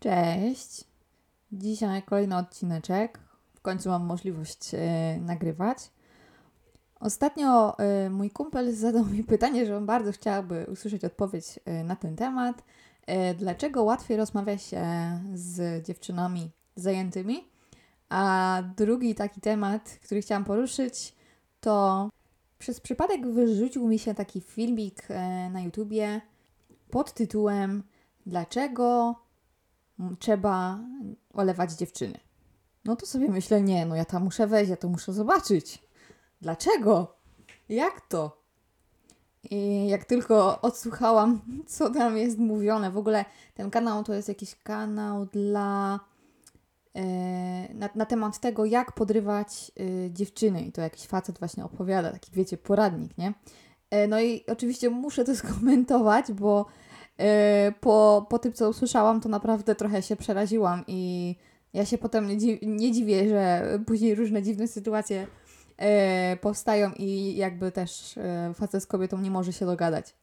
Cześć. Dzisiaj kolejny odcineczek. W końcu mam możliwość e, nagrywać. Ostatnio e, mój kumpel zadał mi pytanie, że on bardzo chciałby usłyszeć odpowiedź e, na ten temat. Dlaczego łatwiej rozmawia się z dziewczynami zajętymi? A drugi taki temat, który chciałam poruszyć, to przez przypadek wyrzucił mi się taki filmik na YouTubie pod tytułem Dlaczego trzeba olewać dziewczyny? No to sobie myślę, nie, no ja tam muszę wejść, ja to muszę zobaczyć. Dlaczego? Jak to? I jak tylko odsłuchałam, co tam jest mówione, w ogóle ten kanał to jest jakiś kanał dla e, na, na temat tego, jak podrywać e, dziewczyny. I to jakiś facet właśnie opowiada, taki wiecie, poradnik, nie? E, no i oczywiście muszę to skomentować, bo po, po tym, co usłyszałam, to naprawdę trochę się przeraziłam i ja się potem nie, dzi- nie dziwię, że później różne dziwne sytuacje e, powstają i jakby też e, facet z kobietą nie może się dogadać.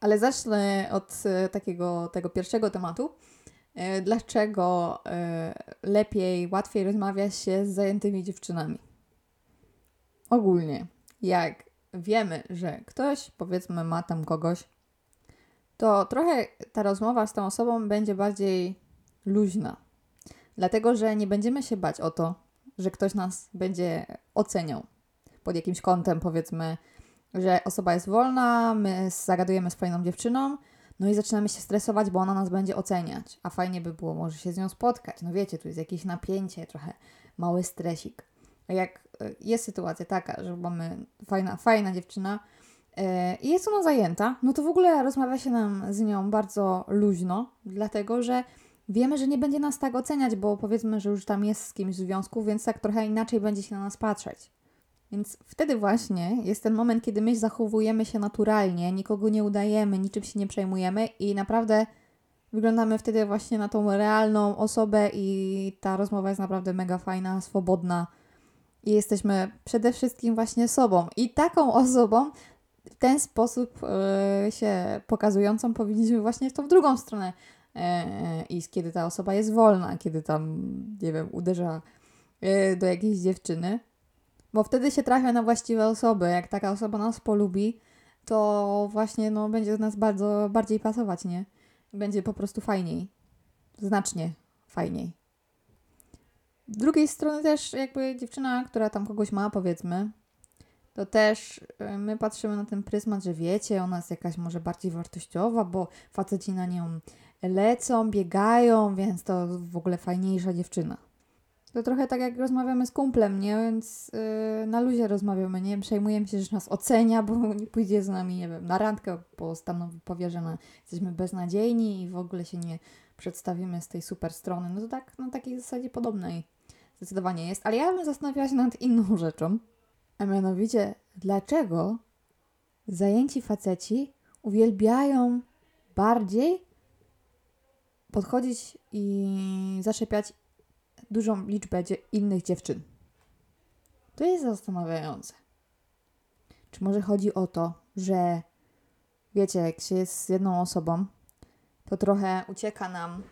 Ale zacznę od takiego tego pierwszego tematu. Dlaczego lepiej, łatwiej rozmawia się z zajętymi dziewczynami? Ogólnie, jak wiemy, że ktoś, powiedzmy, ma tam kogoś, to trochę ta rozmowa z tą osobą będzie bardziej luźna. Dlatego, że nie będziemy się bać o to, że ktoś nas będzie oceniał pod jakimś kątem, powiedzmy, że osoba jest wolna, my zagadujemy z fajną dziewczyną, no i zaczynamy się stresować, bo ona nas będzie oceniać, a fajnie by było może się z nią spotkać. No wiecie, tu jest jakieś napięcie, trochę mały stresik. Jak e, jest sytuacja taka, że mamy fajna, fajna dziewczyna i jest ona zajęta, no to w ogóle rozmawia się nam z nią bardzo luźno, dlatego że wiemy, że nie będzie nas tak oceniać, bo powiedzmy, że już tam jest z kimś w związku, więc tak trochę inaczej będzie się na nas patrzeć. Więc wtedy właśnie jest ten moment, kiedy my zachowujemy się naturalnie, nikogo nie udajemy, niczym się nie przejmujemy i naprawdę wyglądamy wtedy właśnie na tą realną osobę i ta rozmowa jest naprawdę mega fajna, swobodna i jesteśmy przede wszystkim właśnie sobą. I taką osobą w ten sposób e, się pokazującą powinniśmy właśnie w tą drugą stronę e, iść, kiedy ta osoba jest wolna, kiedy tam, nie wiem, uderza e, do jakiejś dziewczyny. Bo wtedy się trafia na właściwe osoby. Jak taka osoba nas polubi, to właśnie no, będzie do nas bardzo bardziej pasować, nie? Będzie po prostu fajniej. Znacznie fajniej. Z drugiej strony też jakby dziewczyna, która tam kogoś ma, powiedzmy, to też y, my patrzymy na ten pryzmat, że wiecie, ona jest jakaś może bardziej wartościowa, bo faceci na nią lecą, biegają, więc to w ogóle fajniejsza dziewczyna. To trochę tak jak rozmawiamy z kumplem, nie? Więc yy, na luzie rozmawiamy, nie? Przejmujemy się, że nas ocenia, bo nie pójdzie z nami, nie wiem, na randkę, bo stanowi, powie, że na, jesteśmy beznadziejni i w ogóle się nie przedstawimy z tej super strony. No to tak na takiej zasadzie podobnej zdecydowanie jest. Ale ja bym zastanawiała się nad inną rzeczą, a mianowicie, dlaczego zajęci faceci uwielbiają bardziej podchodzić i zaczepiać dużą liczbę innych dziewczyn. To jest zastanawiające. Czy może chodzi o to, że wiecie, jak się jest z jedną osobą, to trochę ucieka nam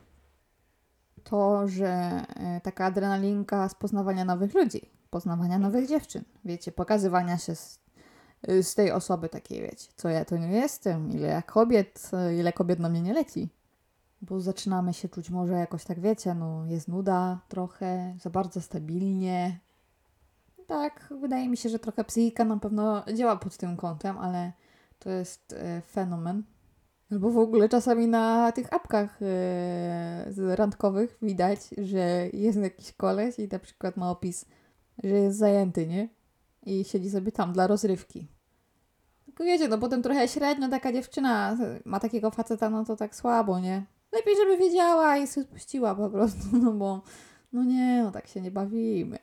to, że e, taka adrenalinka z poznawania nowych ludzi, poznawania nowych dziewczyn, wiecie, pokazywania się z, z tej osoby takiej, wiecie, co ja to nie jestem, ile ja kobiet, ile kobiet na mnie nie leci bo zaczynamy się czuć może jakoś tak, wiecie, no jest nuda trochę, za bardzo stabilnie. Tak, wydaje mi się, że trochę psychika na pewno działa pod tym kątem, ale to jest e, fenomen. Albo w ogóle czasami na tych apkach e, randkowych widać, że jest jakiś koleś i na przykład ma opis, że jest zajęty, nie? I siedzi sobie tam dla rozrywki. Tylko wiecie, no potem trochę średnio taka dziewczyna ma takiego faceta, no to tak słabo, nie? Lepiej, żeby wiedziała i sobie spuściła po prostu, no bo no nie, no tak się nie bawimy.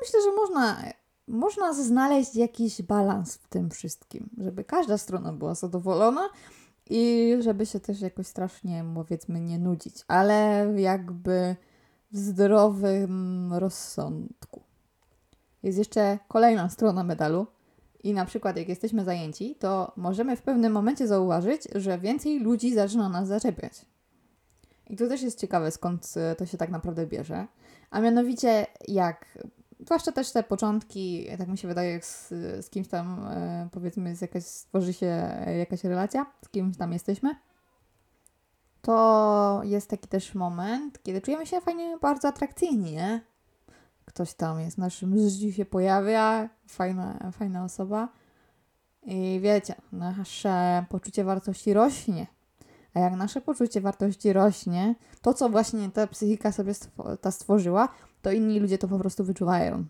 Myślę, że można, można znaleźć jakiś balans w tym wszystkim, żeby każda strona była zadowolona i żeby się też jakoś strasznie, powiedzmy, nie nudzić, ale jakby w zdrowym rozsądku. Jest jeszcze kolejna strona medalu, i na przykład jak jesteśmy zajęci, to możemy w pewnym momencie zauważyć, że więcej ludzi zaczyna nas zaczepiać. I to też jest ciekawe, skąd e, to się tak naprawdę bierze. A mianowicie, jak, zwłaszcza też te początki, tak mi się wydaje, jak z, z kimś tam, e, powiedzmy, jest jakaś, stworzy się jakaś relacja, z kimś tam jesteśmy, to jest taki też moment, kiedy czujemy się fajnie, bardzo atrakcyjni, nie? Ktoś tam jest w naszym życiu, się pojawia, fajna, fajna osoba. I wiecie, nasze poczucie wartości rośnie. A jak nasze poczucie wartości rośnie, to co właśnie ta psychika sobie stwo- ta stworzyła, to inni ludzie to po prostu wyczuwają.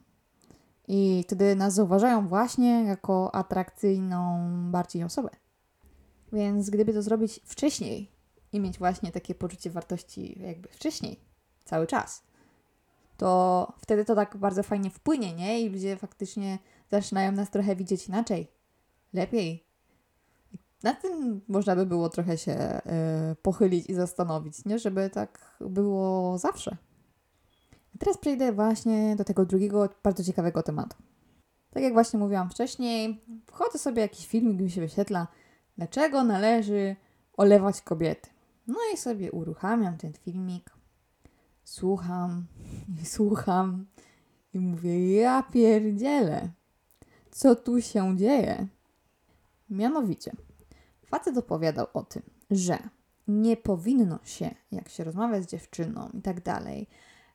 I wtedy nas zauważają właśnie jako atrakcyjną bardziej osobę. Więc gdyby to zrobić wcześniej i mieć właśnie takie poczucie wartości jakby wcześniej, cały czas, to wtedy to tak bardzo fajnie wpłynie, nie? I ludzie faktycznie zaczynają nas trochę widzieć inaczej, lepiej. Na tym można by było trochę się y, pochylić i zastanowić, nie? Żeby tak było zawsze. A teraz przejdę właśnie do tego drugiego, bardzo ciekawego tematu. Tak jak właśnie mówiłam wcześniej, wchodzę sobie jakiś filmik, mi się wyświetla, dlaczego należy olewać kobiety. No i sobie uruchamiam ten filmik, słucham i słucham i mówię, ja pierdzielę, co tu się dzieje? Mianowicie, facet opowiadał o tym, że nie powinno się, jak się rozmawia z dziewczyną i tak dalej,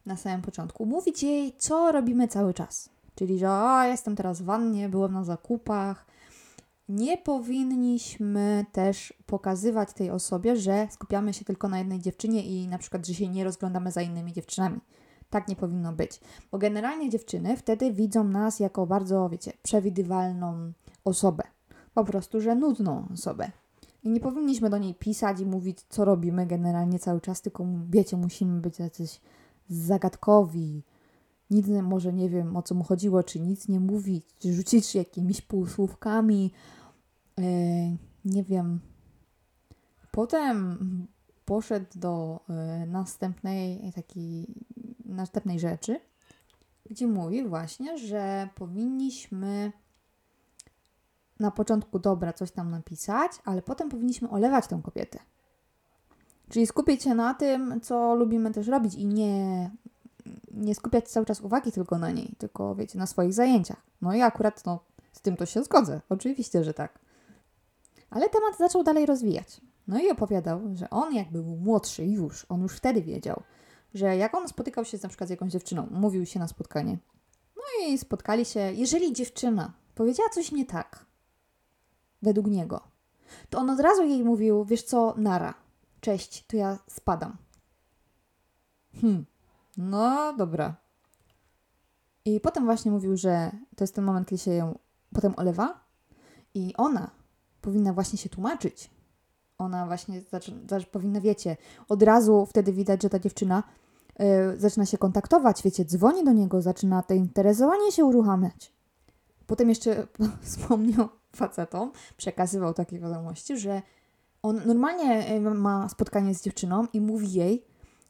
na samym początku, mówić jej, co robimy cały czas. Czyli, że o, jestem teraz w wannie, byłem na zakupach. Nie powinniśmy też pokazywać tej osobie, że skupiamy się tylko na jednej dziewczynie i na przykład, że się nie rozglądamy za innymi dziewczynami. Tak nie powinno być. Bo generalnie dziewczyny wtedy widzą nas jako bardzo, wiecie, przewidywalną osobę. Po prostu, że nudną osobę. I nie powinniśmy do niej pisać i mówić, co robimy generalnie cały czas, tylko wiecie, musimy być jacyś zagadkowi. Nic może nie wiem o co mu chodziło, czy nic nie mówić, czy rzucić jakimiś półsłówkami. Yy, nie wiem. Potem poszedł do yy, następnej takiej następnej rzeczy, gdzie mówi właśnie, że powinniśmy na początku dobra coś tam napisać, ale potem powinniśmy olewać tę kobietę. Czyli skupić się na tym, co lubimy też robić i nie, nie skupiać cały czas uwagi tylko na niej, tylko wiecie, na swoich zajęciach. No i akurat no, z tym to się zgodzę, oczywiście, że tak. Ale temat zaczął dalej rozwijać. No i opowiadał, że on jak był młodszy już, on już wtedy wiedział, że jak on spotykał się na przykład z jakąś dziewczyną, mówił się na spotkanie, no i spotkali się, jeżeli dziewczyna powiedziała coś nie tak, według niego, to on od razu jej mówił, wiesz co, nara, cześć, to ja spadam. Hmm, no dobra. I potem właśnie mówił, że to jest ten moment, kiedy się ją potem olewa i ona powinna właśnie się tłumaczyć. Ona właśnie zaczyna, powinna, wiecie, od razu wtedy widać, że ta dziewczyna yy, zaczyna się kontaktować, wiecie, dzwoni do niego, zaczyna to interesowanie się uruchamiać. Potem jeszcze wspomniał facetom, przekazywał takie wiadomości, że on normalnie ma spotkanie z dziewczyną i mówi jej,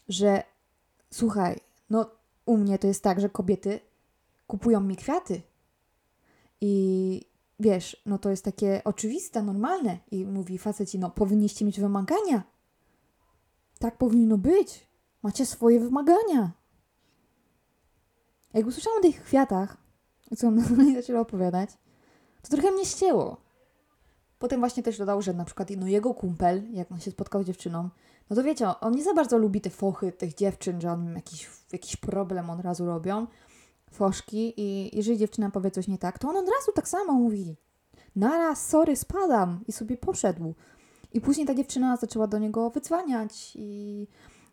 że słuchaj, no u mnie to jest tak, że kobiety kupują mi kwiaty. I wiesz, no to jest takie oczywiste, normalne. I mówi faceci, no powinniście mieć wymagania. Tak powinno być. Macie swoje wymagania. Jak usłyszałam o tych kwiatach, co on zaczęła opowiadać, to trochę mnie ścięło. Potem właśnie też dodał, że na przykład no, jego kumpel, jak on się spotkał z dziewczyną, no to wiecie, on nie za bardzo lubi te fochy tych dziewczyn, że on jakiś, jakiś problem od razu robią, foszki i jeżeli dziewczyna powie coś nie tak, to on od razu tak samo mówi. Naraz, sorry, spadam i sobie poszedł. I później ta dziewczyna zaczęła do niego wydzwaniać i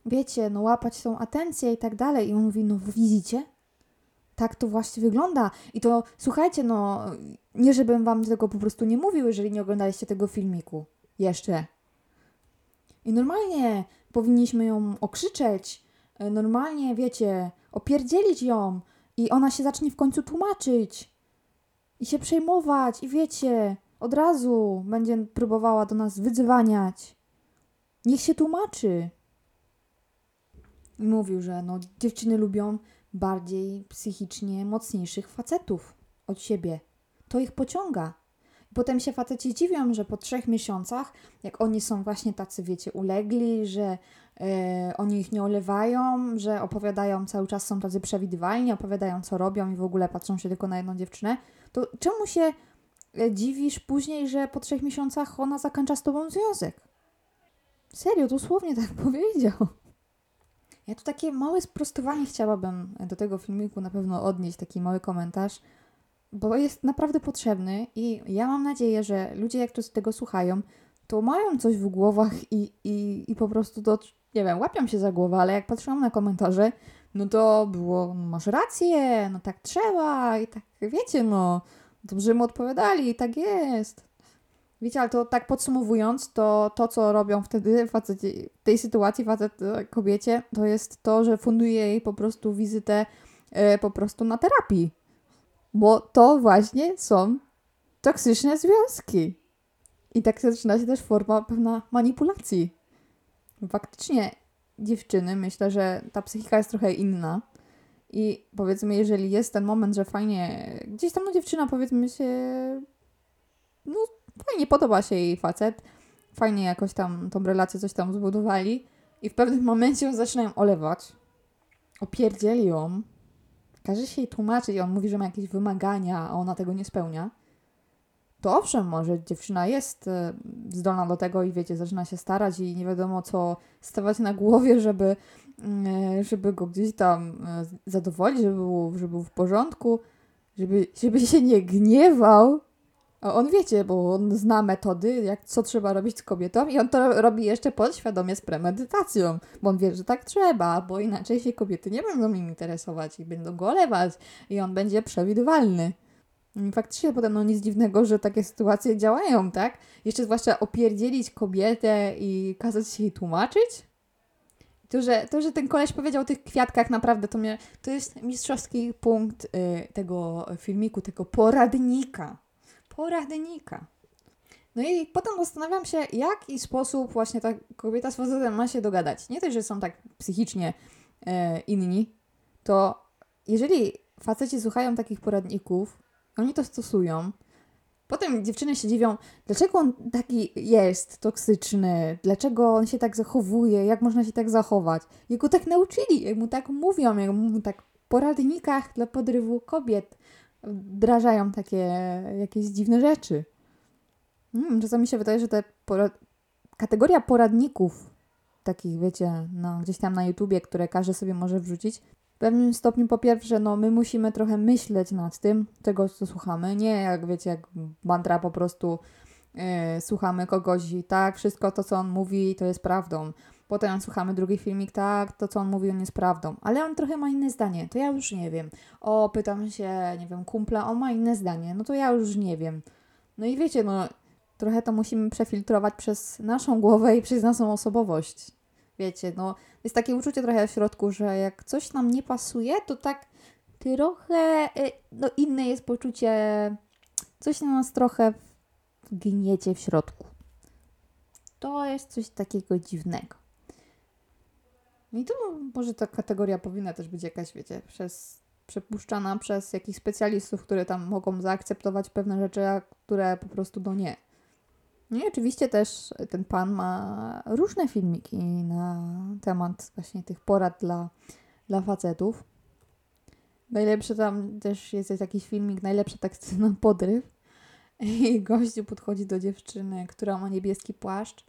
wiecie, no łapać tą atencję i tak dalej. I on mówi, no widzicie? Tak to właśnie wygląda. I to, słuchajcie, no, nie żebym wam tego po prostu nie mówił, jeżeli nie oglądaliście tego filmiku. Jeszcze. I normalnie powinniśmy ją okrzyczeć, normalnie, wiecie, opierdzielić ją i ona się zacznie w końcu tłumaczyć i się przejmować i wiecie, od razu będzie próbowała do nas wydzwaniać. Niech się tłumaczy. I mówił, że no, dziewczyny lubią bardziej psychicznie mocniejszych facetów od siebie. To ich pociąga. Potem się faceci dziwią, że po trzech miesiącach, jak oni są właśnie tacy, wiecie, ulegli, że oni ich nie olewają, że opowiadają cały czas, są tacy przewidywalni, opowiadają co robią i w ogóle patrzą się tylko na jedną dziewczynę, to czemu się e, dziwisz później, że po trzech miesiącach ona zakończa z tobą związek? Serio, dosłownie tak powiedział. Ja tu takie małe sprostowanie chciałabym do tego filmiku na pewno odnieść, taki mały komentarz, bo jest naprawdę potrzebny i ja mam nadzieję, że ludzie jak to z tego słuchają, to mają coś w głowach i, i, i po prostu to, nie wiem, łapią się za głowę, ale jak patrzyłam na komentarze, no to było, no masz rację, no tak trzeba i tak, wiecie, no, dobrze mu odpowiadali i tak jest. Wiecie, ale to tak podsumowując, to to, co robią wtedy faceci, w tej sytuacji facet e, kobiecie, to jest to, że funduje jej po prostu wizytę e, po prostu na terapii. Bo to właśnie są toksyczne związki. I tak zaczyna się też forma pewna manipulacji. Faktycznie dziewczyny, myślę, że ta psychika jest trochę inna. I powiedzmy, jeżeli jest ten moment, że fajnie, gdzieś tam no dziewczyna powiedzmy się, no fajnie podoba się jej facet, fajnie jakoś tam tą relację coś tam zbudowali i w pewnym momencie ją zaczynają olewać, opierdzieli ją, każe się jej tłumaczyć on mówi, że ma jakieś wymagania, a ona tego nie spełnia, to owszem, może dziewczyna jest e, zdolna do tego i wiecie, zaczyna się starać i nie wiadomo co stawać na głowie, żeby, e, żeby go gdzieś tam e, zadowolić, żeby był, żeby był w porządku, żeby, żeby się nie gniewał, a on wiecie, bo on zna metody, jak co trzeba robić z kobietą i on to robi jeszcze podświadomie z premedytacją, bo on wie, że tak trzeba, bo inaczej się kobiety nie będą nim interesować i będą go olewać i on będzie przewidywalny. I faktycznie potem no nic dziwnego, że takie sytuacje działają, tak? Jeszcze zwłaszcza opierdzielić kobietę i kazać się jej tłumaczyć. To że, to, że ten koleś powiedział o tych kwiatkach, naprawdę to, mnie, to jest mistrzowski punkt y, tego filmiku, tego poradnika poradnika. No i potem zastanawiam się, jak i sposób właśnie ta kobieta z facetem ma się dogadać. Nie też, że są tak psychicznie e, inni, to jeżeli faceci słuchają takich poradników, oni to stosują, potem dziewczyny się dziwią, dlaczego on taki jest toksyczny, dlaczego on się tak zachowuje, jak można się tak zachować. Jego tak nauczyli, jak mu tak mówią, jak mu tak w poradnikach dla podrywu kobiet wdrażają takie jakieś dziwne rzeczy. Hmm, czasami mi się wydaje, że porad... kategoria poradników, takich wiecie, no, gdzieś tam na YouTubie, które każdy sobie może wrzucić, pewnym stopniu po pierwsze, no my musimy trochę myśleć nad tym, tego co słuchamy, nie jak wiecie, jak mantra po prostu yy, słuchamy kogoś i tak, wszystko to co on mówi to jest prawdą. Potem słuchamy drugi filmik, tak, to co on mówi, on jest prawdą. Ale on trochę ma inne zdanie, to ja już nie wiem. O, pytam się, nie wiem, kumpla, on ma inne zdanie, no to ja już nie wiem. No i wiecie, no, trochę to musimy przefiltrować przez naszą głowę i przez naszą osobowość. Wiecie, no, jest takie uczucie trochę w środku, że jak coś nam nie pasuje, to tak trochę, y, no, inne jest poczucie, coś na nas trochę gniecie w środku. To jest coś takiego dziwnego. No i to może ta kategoria powinna też być jakaś, wiecie, przez, przepuszczana przez jakichś specjalistów, które tam mogą zaakceptować pewne rzeczy, a które po prostu do nie. No i oczywiście też ten pan ma różne filmiki na temat właśnie tych porad dla, dla facetów. Najlepszy tam też jest jakiś filmik, najlepszy tekst na podryw. I gościu podchodzi do dziewczyny, która ma niebieski płaszcz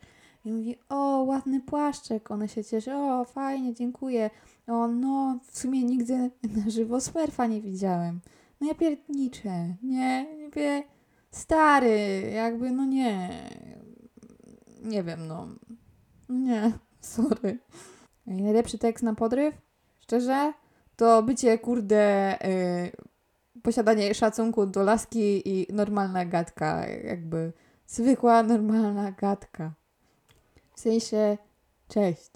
i mówi, o, ładny płaszczek. One się cieszy, o, fajnie, dziękuję. O, no, w sumie nigdy na żywo smerfa nie widziałem. No ja pierdniczę, nie, nie stary, jakby, no nie, nie wiem, no, nie, sorry. I najlepszy tekst na podryw, szczerze, to bycie, kurde, yy, posiadanie szacunku do laski i normalna gadka, jakby zwykła, normalna gadka. W sensie, cześć.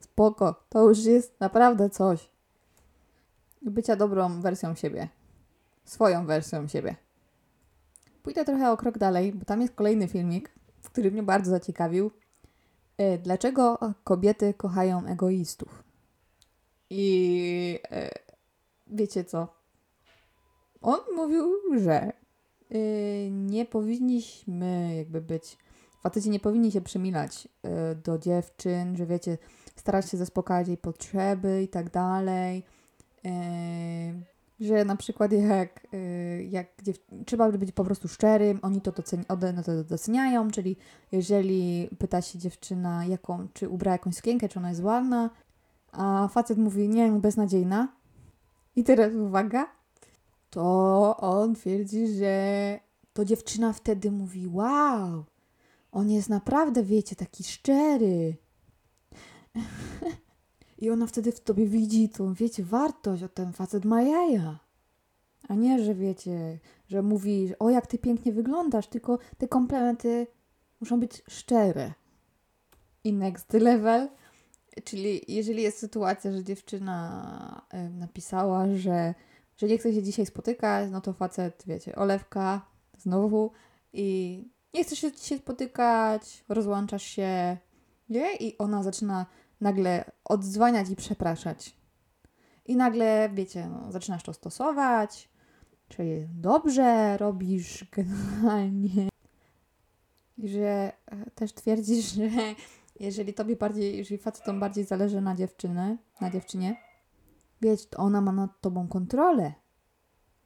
Spoko. To już jest naprawdę coś. Bycia dobrą wersją siebie. Swoją wersją siebie. Pójdę trochę o krok dalej, bo tam jest kolejny filmik, który mnie bardzo zaciekawił. E, dlaczego kobiety kochają egoistów? I e, wiecie co? On mówił, że e, nie powinniśmy jakby być faceci nie powinni się przymilać do dziewczyn, że wiecie, starać się zaspokajać jej potrzeby i tak dalej. Że na przykład jak, y, jak trzeba być po prostu szczerym, oni to, doceni- one to doceniają, czyli jeżeli pyta się dziewczyna, jaką, czy ubrała jakąś sukienkę, czy ona jest ładna, a facet mówi, nie, beznadziejna. I teraz uwaga, to on twierdzi, że to dziewczyna wtedy mówi, wow, on jest naprawdę, wiecie, taki szczery. I ona wtedy w tobie widzi tą, wiecie, wartość, o ten facet ma jaja. A nie, że wiecie, że mówi, o jak ty pięknie wyglądasz, tylko te komplementy muszą być szczere. I next level, czyli jeżeli jest sytuacja, że dziewczyna napisała, że, że nie chce się dzisiaj spotykać, no to facet, wiecie, olewka, znowu i nie chcesz się dzisiaj spotykać, rozłączasz się, nie? I ona zaczyna nagle odzwaniać i przepraszać. I nagle, wiecie, no, zaczynasz to stosować, czyli dobrze robisz generalnie. I że e, też twierdzisz, że jeżeli tobie bardziej, jeżeli facetom bardziej zależy na dziewczyny, na dziewczynie, wiecie, to ona ma nad tobą kontrolę.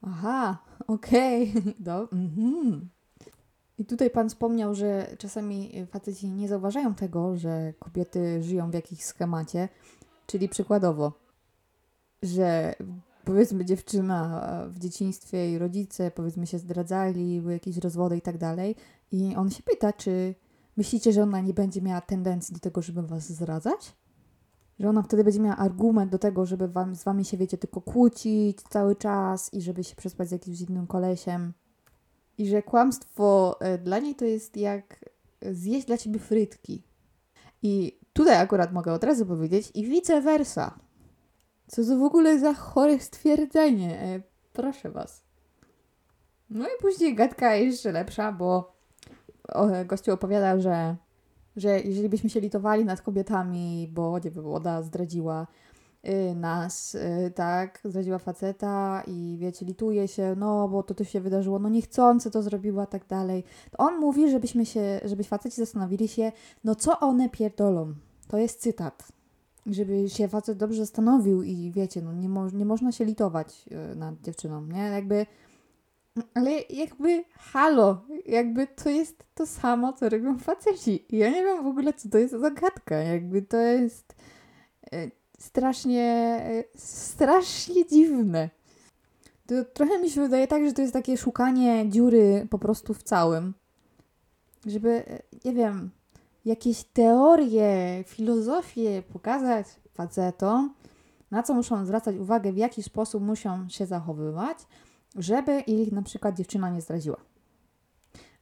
Aha, okej, do, mhm. I tutaj pan wspomniał, że czasami faceci nie zauważają tego, że kobiety żyją w jakimś schemacie, czyli przykładowo, że powiedzmy dziewczyna w dzieciństwie i rodzice powiedzmy się zdradzali, były jakieś rozwody i tak dalej i on się pyta, czy myślicie, że ona nie będzie miała tendencji do tego, żeby was zdradzać? Że ona wtedy będzie miała argument do tego, żeby wam, z wami się, wiecie, tylko kłócić cały czas i żeby się przespać z jakimś innym kolesiem. I że kłamstwo y, dla niej to jest jak zjeść dla ciebie frytki. I tutaj akurat mogę od razu powiedzieć i vice versa. Co to w ogóle za chore stwierdzenie? E, proszę was. No i później gadka jeszcze lepsza, bo gościu opowiada, że, że jeżeli byśmy się litowali nad kobietami, bo nie wiem, woda zdradziła nas, y, tak, zdradziła faceta i wiecie, lituje się, no bo to to się wydarzyło, no niechcący to zrobiła, tak dalej. To on mówi, żebyśmy się, żeby faceci zastanowili się, no co one pierdolą. To jest cytat. Żeby się facet dobrze zastanowił i wiecie, no nie, mo- nie można się litować y, nad dziewczyną, nie? Jakby ale jakby halo, jakby to jest to samo, co robią faceci. Ja nie wiem w ogóle, co to jest za gadka. Jakby to jest strasznie, strasznie dziwne. To trochę mi się wydaje tak, że to jest takie szukanie dziury po prostu w całym. Żeby, nie wiem, jakieś teorie, filozofię pokazać facetom, na co muszą zwracać uwagę, w jaki sposób muszą się zachowywać, żeby ich na przykład dziewczyna nie zdradziła.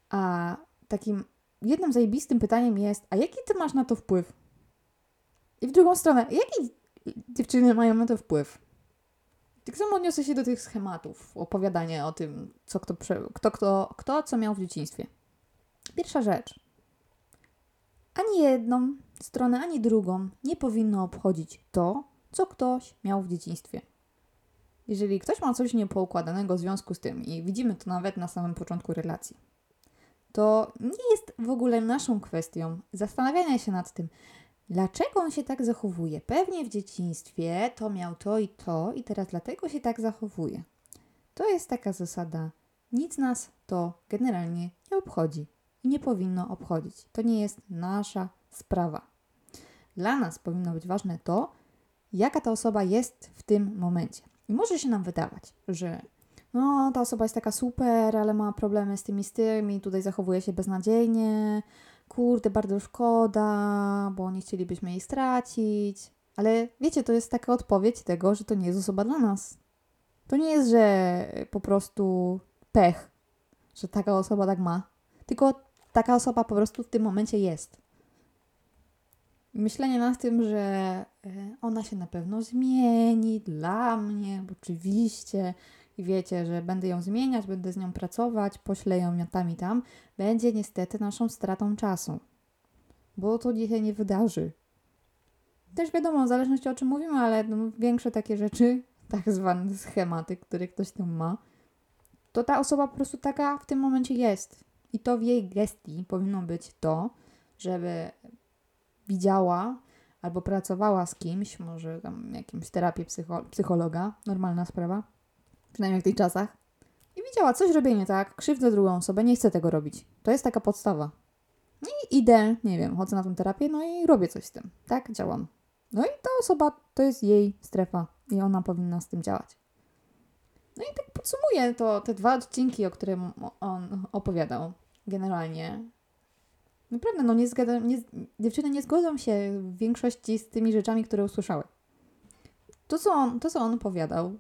A takim jednym zajebistym pytaniem jest, a jaki ty masz na to wpływ? I w drugą stronę, jaki dziewczyny mają na to wpływ? Tak samo odniosę się do tych schematów, opowiadania o tym, co kto, kto, kto, kto co miał w dzieciństwie. Pierwsza rzecz. Ani jedną stronę, ani drugą nie powinno obchodzić to, co ktoś miał w dzieciństwie. Jeżeli ktoś ma coś niepoukładanego w związku z tym i widzimy to nawet na samym początku relacji, to nie jest w ogóle naszą kwestią zastanawiania się nad tym, dlaczego on się tak zachowuje. Pewnie w dzieciństwie to miał to i to i teraz dlatego się tak zachowuje. To jest taka zasada. Nic nas to generalnie nie obchodzi i nie powinno obchodzić. To nie jest nasza sprawa. Dla nas powinno być ważne to, jaka ta osoba jest w tym momencie. I może się nam wydawać, że no, ta osoba jest taka super, ale ma problemy z tymi z tym i tutaj zachowuje się beznadziejnie. Kurde, bardzo szkoda, bo nie chcielibyśmy jej stracić. Ale wiecie, to jest taka odpowiedź tego, że to nie jest osoba dla nas. To nie jest, że po prostu pech, że taka osoba tak ma. Tylko taka osoba po prostu w tym momencie jest. Myślenie nad tym, że e, ona się na pewno zmieni dla mnie, oczywiście, i wiecie, że będę ją zmieniać, będę z nią pracować, poślę ją tam i tam, będzie niestety naszą stratą czasu. Bo to dzisiaj nie wydarzy. Też wiadomo, w zależności o czym mówimy, ale no, większe takie rzeczy, tak zwane schematy, które ktoś tam ma, to ta osoba po prostu taka w tym momencie jest. I to w jej gestii powinno być to, żeby widziała albo pracowała z kimś, może tam jakimś terapii psycho- psychologa, normalna sprawa, przynajmniej w tych czasach, i widziała, coś robię nie tak, krzywdzę drugą osobę, nie chcę tego robić. To jest taka podstawa. No I idę, nie wiem, chodzę na tą terapię, no i robię coś z tym, tak? Działam. No i ta osoba to jest jej strefa i ona powinna z tym działać. No i tak podsumuję to, te dwa odcinki, o którym on opowiadał generalnie. Naprawdę, no nie zgadzam, nie, dziewczyny nie zgodzą się w większości z tymi rzeczami, które usłyszały. To co, on, to, co on opowiadał,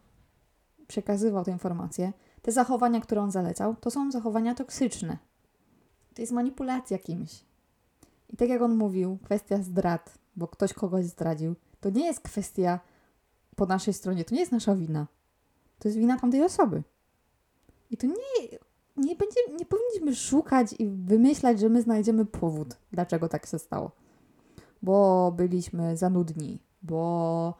przekazywał te informacje, te zachowania, które on zalecał, to są zachowania toksyczne. To jest manipulacja kimś. I tak jak on mówił, kwestia zdrad, bo ktoś kogoś zdradził, to nie jest kwestia po naszej stronie, to nie jest nasza wina. To jest wina tamtej osoby. I to nie, nie, będzie, nie powinniśmy szukać i wymyślać, że my znajdziemy powód, dlaczego tak się stało. Bo byliśmy za nudni, bo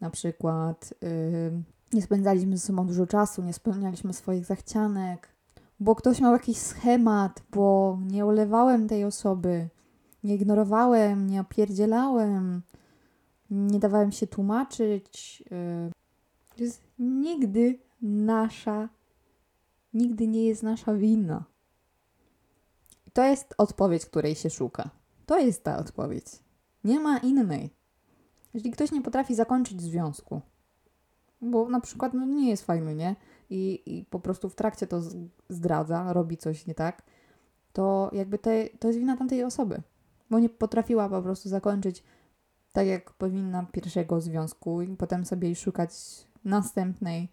na przykład yy, nie spędzaliśmy ze sobą dużo czasu, nie spełnialiśmy swoich zachcianek, bo ktoś miał jakiś schemat, bo nie olewałem tej osoby, nie ignorowałem, nie opierdzielałem, nie dawałem się tłumaczyć. Yy. To jest nigdy nasza, nigdy nie jest nasza wina. To jest odpowiedź, której się szuka. To jest ta odpowiedź. Nie ma innej. Jeśli ktoś nie potrafi zakończyć związku, bo na przykład no, nie jest fajny, nie? I, I po prostu w trakcie to zdradza, robi coś nie tak, to jakby te, to jest wina tamtej osoby, bo nie potrafiła po prostu zakończyć tak, jak powinna pierwszego związku i potem sobie szukać następnej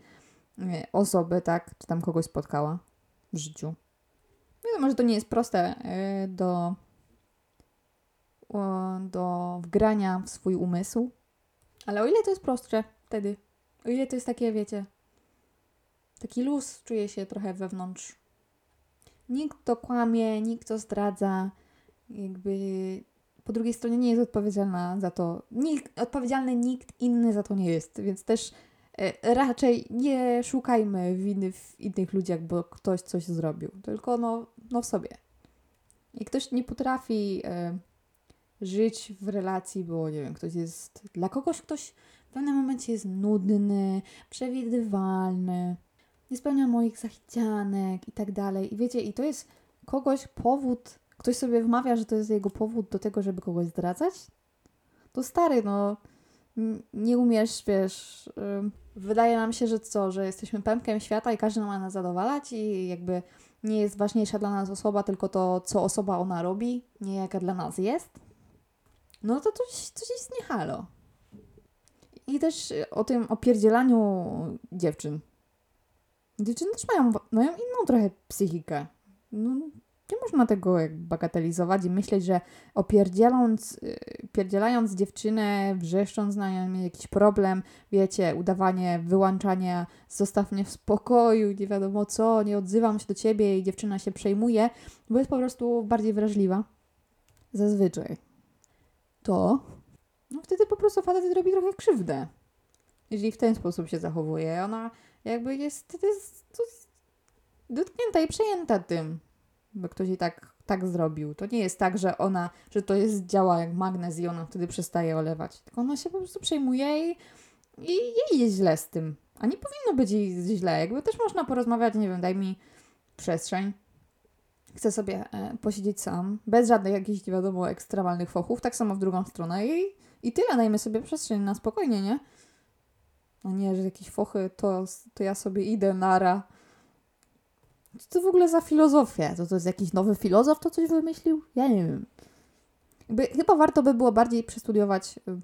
osoby, tak, czy tam kogoś spotkała w życiu. Wiadomo, że to nie jest proste e, do, do wgrania w swój umysł, ale o ile to jest prostsze wtedy, o ile to jest takie, wiecie, taki luz czuje się trochę wewnątrz. Nikt to kłamie, nikt to zdradza, jakby po drugiej stronie nie jest odpowiedzialna za to. Nikt, odpowiedzialny nikt inny za to nie jest, więc też e, raczej nie szukajmy winy w innych ludziach, bo ktoś coś zrobił, tylko no, no w sobie. I ktoś nie potrafi e, żyć w relacji, bo nie wiem, ktoś jest. Dla kogoś ktoś w pewnym momencie jest nudny, przewidywalny, nie spełnia moich zachcianek i tak dalej. I wiecie, i to jest kogoś powód, ktoś sobie wmawia, że to jest jego powód do tego, żeby kogoś zdradzać. To stary, no nie umiesz, wiesz, wydaje nam się, że co, że jesteśmy pępkiem świata i każdy ma nas zadowalać i jakby nie jest ważniejsza dla nas osoba, tylko to, co osoba ona robi, nie jaka dla nas jest. No to coś, coś jest halo. I też o tym opierdzielaniu dziewczyn. Dziewczyny też mają, mają inną trochę psychikę. No, nie można tego jak bagatelizować i myśleć, że opierdzieląc, yy, pierdzielając dziewczynę, wrzeszcząc na nią jakiś problem, wiecie, udawanie, wyłączanie, zostaw mnie w spokoju, nie wiadomo co, nie odzywam się do ciebie i dziewczyna się przejmuje, bo jest po prostu bardziej wrażliwa. Zazwyczaj. To no wtedy po prostu facet robi trochę krzywdę. Jeżeli w ten sposób się zachowuje. Ona jakby jest, jest, jest dotknięta i przejęta tym, by ktoś jej tak, tak zrobił. To nie jest tak, że ona, że to jest działa jak magnes i ona wtedy przestaje olewać. Tylko ona się po prostu przejmuje i, i jej jest źle z tym. A nie powinno być jej źle. Jakby też można porozmawiać, nie wiem, daj mi przestrzeń. Chcę sobie e, posiedzieć sam, bez żadnych jakichś, wiadomo, ekstremalnych fochów, tak samo w drugą stronę i, i tyle, dajmy sobie przestrzeń na spokojnie, nie? No nie, że jakieś fochy, to, to ja sobie idę, nara. Co to w ogóle za filozofia? To to jest jakiś nowy filozof, to coś wymyślił? Ja nie wiem. Jakby, chyba warto by było bardziej przestudiować, y,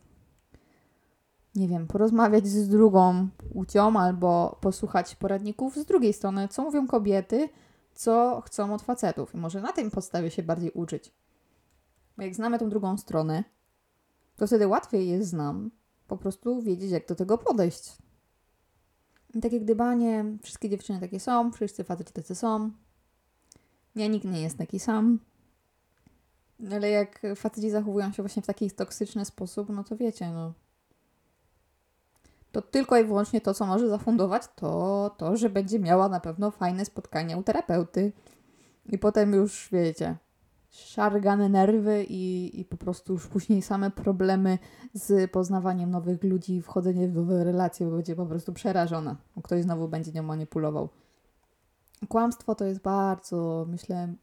nie wiem, porozmawiać z drugą płcią albo posłuchać poradników z drugiej strony, co mówią kobiety, co chcą od facetów. I może na tym podstawie się bardziej uczyć. Bo jak znamy tą drugą stronę, to wtedy łatwiej jest znam po prostu wiedzieć, jak do tego podejść. I takie gdybanie, wszystkie dziewczyny takie są, wszyscy faceci tacy są. Ja nikt nie jest taki sam. Ale jak faceci zachowują się właśnie w taki toksyczny sposób, no to wiecie, no. To tylko i wyłącznie to, co może zafundować, to to, że będzie miała na pewno fajne spotkania u terapeuty. I potem już, wiecie, szargane nerwy i, i po prostu już później same problemy z poznawaniem nowych ludzi, wchodzenie w nowe relacje, bo będzie po prostu przerażona. Ktoś znowu będzie nią manipulował. Kłamstwo to jest bardzo, myślę,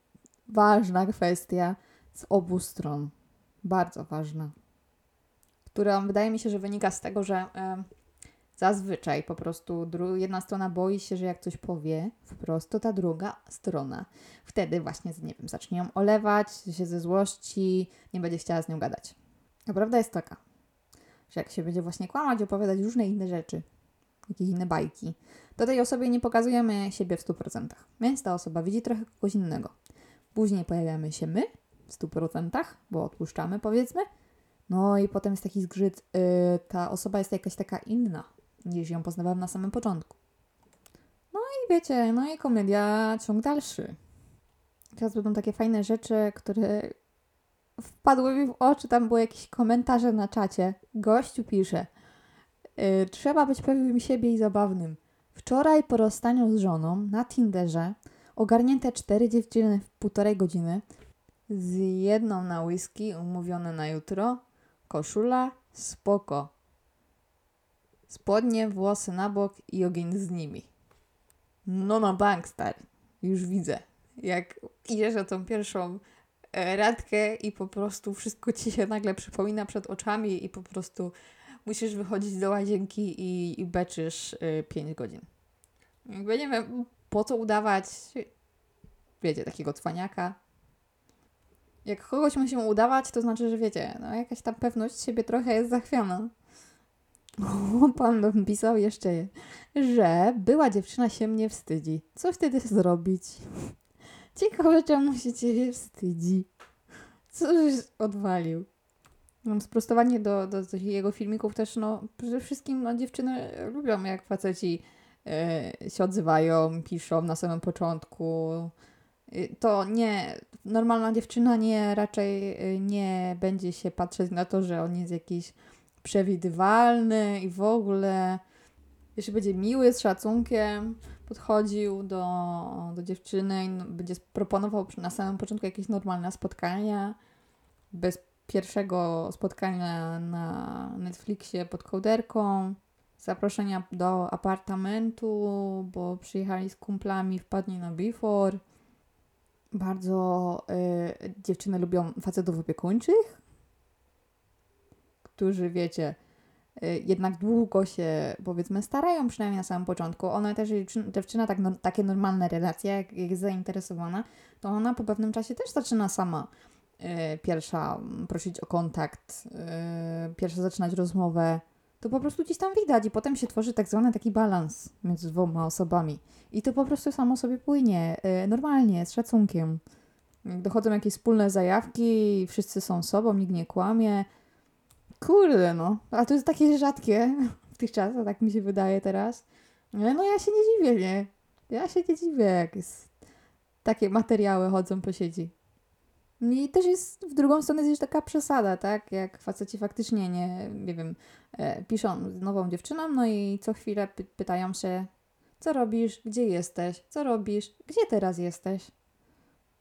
ważna kwestia z obu stron. Bardzo ważna. Która wydaje mi się, że wynika z tego, że e, zazwyczaj po prostu jedna strona boi się, że jak coś powie wprost, to ta druga strona wtedy właśnie, nie wiem, zacznie ją olewać, się ze złości, nie będzie chciała z nią gadać. A prawda jest taka, że jak się będzie właśnie kłamać, opowiadać różne inne rzeczy, jakieś inne bajki, to tej osobie nie pokazujemy siebie w 100%. Więc ta osoba widzi trochę kogoś innego. Później pojawiamy się my w 100%, bo odpuszczamy powiedzmy. No i potem jest taki zgrzyt, yy, ta osoba jest jakaś taka inna, niż ją poznawałam na samym początku. No i wiecie, no i komedia ciąg dalszy. Teraz będą takie fajne rzeczy, które wpadły mi w oczy. Tam były jakieś komentarze na czacie. Gościu pisze. Yy, trzeba być pewnym siebie i zabawnym. Wczoraj po rozstaniu z żoną na Tinderze ogarnięte cztery dziewczyny w półtorej godziny z jedną na whisky umówione na jutro. Koszula spoko. Spodnie, włosy na bok i ogień z nimi. No na bank, stary. Już widzę jak idziesz na tą pierwszą e, radkę i po prostu wszystko ci się nagle przypomina przed oczami i po prostu musisz wychodzić do łazienki i, i beczysz 5 e, godzin. Jakby nie wiem, po co udawać, wiecie, takiego cwaniaka. Jak kogoś musimy udawać, to znaczy, że wiecie, no jakaś tam pewność siebie trochę jest zachwiana. Pan pisał jeszcze, że była dziewczyna się mnie wstydzi. Co wtedy zrobić? Ciekawe, czemu się ciebie wstydzi. Co żeś odwalił? Mam sprostowanie do, do, do jego filmików też, no przede wszystkim no, dziewczyny lubią jak faceci yy, się odzywają, piszą na samym początku. Yy, to nie, normalna dziewczyna nie, raczej yy, nie będzie się patrzeć na to, że on jest jakiś przewidywalny i w ogóle jeśli będzie miły, z szacunkiem, podchodził do, do dziewczyny i no, będzie proponował na samym początku jakieś normalne spotkania, bez pierwszego spotkania na Netflixie pod kołderką, zaproszenia do apartamentu, bo przyjechali z kumplami, wpadli na Before. Bardzo y, dziewczyny lubią facetów opiekuńczych, którzy, wiecie, Y, jednak długo się powiedzmy starają, przynajmniej na samym początku. Ona też, dziewczyna, tak, no, takie normalne relacje, jak, jest zainteresowana, to ona po pewnym czasie też zaczyna sama y, pierwsza prosić o kontakt, y, pierwsza zaczynać rozmowę. To po prostu gdzieś tam widać i potem się tworzy tak zwany taki balans między dwoma osobami. I to po prostu samo sobie płynie, y, normalnie, z szacunkiem. Dochodzą jakieś wspólne zajawki, wszyscy są sobą, nikt nie kłamie, Kurde, no. A to jest takie rzadkie w tych czasach, tak mi się wydaje teraz. No ja się nie dziwię, nie? Ja się nie dziwię, jak jest takie materiały chodzą po sieci. I też jest w drugą stronę jest taka przesada, tak? Jak faceci faktycznie nie, nie wiem, e, piszą z nową dziewczyną, no i co chwilę py pytają się, co robisz, gdzie jesteś, co robisz, gdzie teraz jesteś.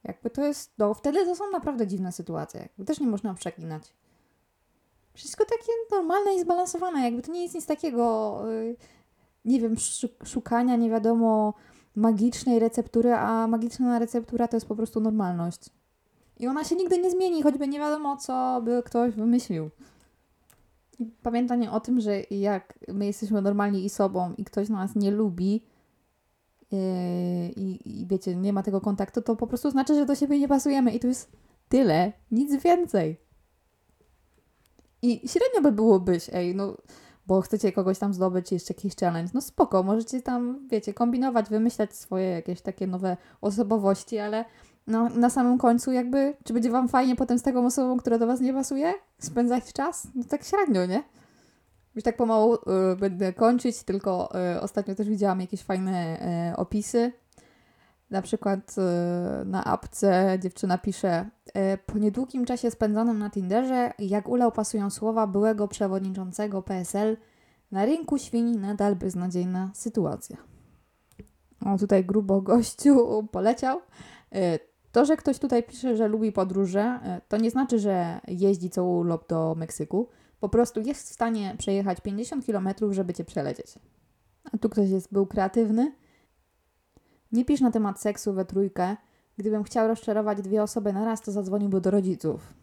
Jakby to jest, no wtedy to są naprawdę dziwne sytuacje. Jakby też nie można przeklinać. Wszystko takie normalne i zbalansowane, jakby to nie jest nic takiego, y, nie wiem, szukania nie wiadomo magicznej receptury, a magiczna receptura to jest po prostu normalność. I ona się nigdy nie zmieni, choćby nie wiadomo, co by ktoś wymyślił. Pamiętanie o tym, że jak my jesteśmy normalni i sobą i ktoś nas nie lubi yy, i, i wiecie, nie ma tego kontaktu, to po prostu znaczy, że do siebie nie pasujemy i to jest tyle, nic więcej. I średnio by było być, ej, no, bo chcecie kogoś tam zdobyć, jeszcze jakiś challenge. No spoko, możecie tam, wiecie, kombinować, wymyślać swoje jakieś takie nowe osobowości, ale no, na samym końcu jakby, czy będzie Wam fajnie potem z taką osobą, która do Was nie pasuje, spędzać czas? No tak średnio, nie? Już tak pomału y, będę kończyć, tylko y, ostatnio też widziałam jakieś fajne y, opisy na przykład y, na apce dziewczyna pisze y, po niedługim czasie spędzonym na Tinderze, jak ulał pasują słowa byłego przewodniczącego PSL, na rynku świń nadal beznadziejna sytuacja. O, tutaj grubo gościu poleciał. Y, To, że ktoś tutaj pisze, że lubi podróże, to nie znaczy, że jeździ co urlop do Meksyku. Po prostu jest w stanie przejechać 50 km, żeby cię przelecieć. A tu ktoś jest, był kreatywny. Nie pisz na temat seksu we trójkę. Gdybym chciał rozczarować dwie osoby na raz, to zadzwoniłby do rodziców.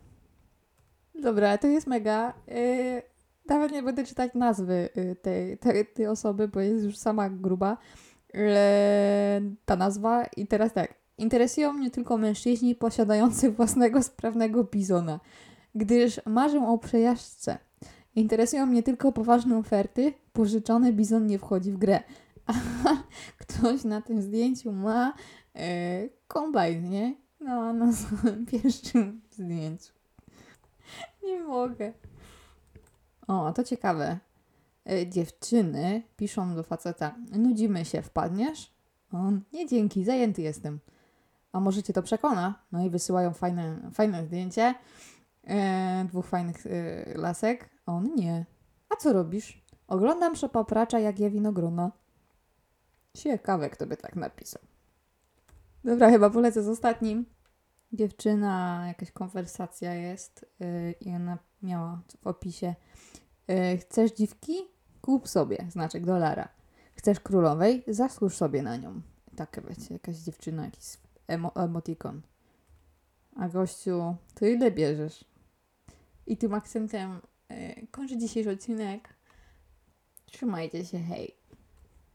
Dobra, to jest mega. Yy, nawet nie będę czytać nazwy yy, tej, tej, tej osoby, bo jest już sama gruba. Yy, ta nazwa. I teraz tak. Interesują mnie tylko mężczyźni posiadający własnego sprawnego bizona, gdyż marzę o przejażdżce. Interesują mnie tylko poważne oferty. Pożyczony bizon nie wchodzi w grę. Ktoś na tym zdjęciu ma yy, kombajn, nie? No, na samym pierwszym zdjęciu. Nie mogę. O, to ciekawe. E, dziewczyny piszą do faceta: Nudzimy się, wpadniesz? On: Nie dzięki, zajęty jestem. A może cię to przekona? No i wysyłają fajne, fajne zdjęcie e, dwóch fajnych lasek. On nie. A co robisz? Oglądam szopapracza, jak je winogrona. Ciekawe, kto by tak napisał. Dobra, chyba polecę z ostatnim dziewczyna, jakaś konwersacja jest yy, i ona miała w opisie yy, chcesz dziwki? Kup sobie, znaczek dolara. Chcesz królowej? Zasłuż sobie na nią. Taka wiecie, jakaś dziewczyna, jakiś emo emotikon. A gościu, to ile bierzesz? I tym akcentem yy, kończę dzisiejszy odcinek. Trzymajcie się, hej.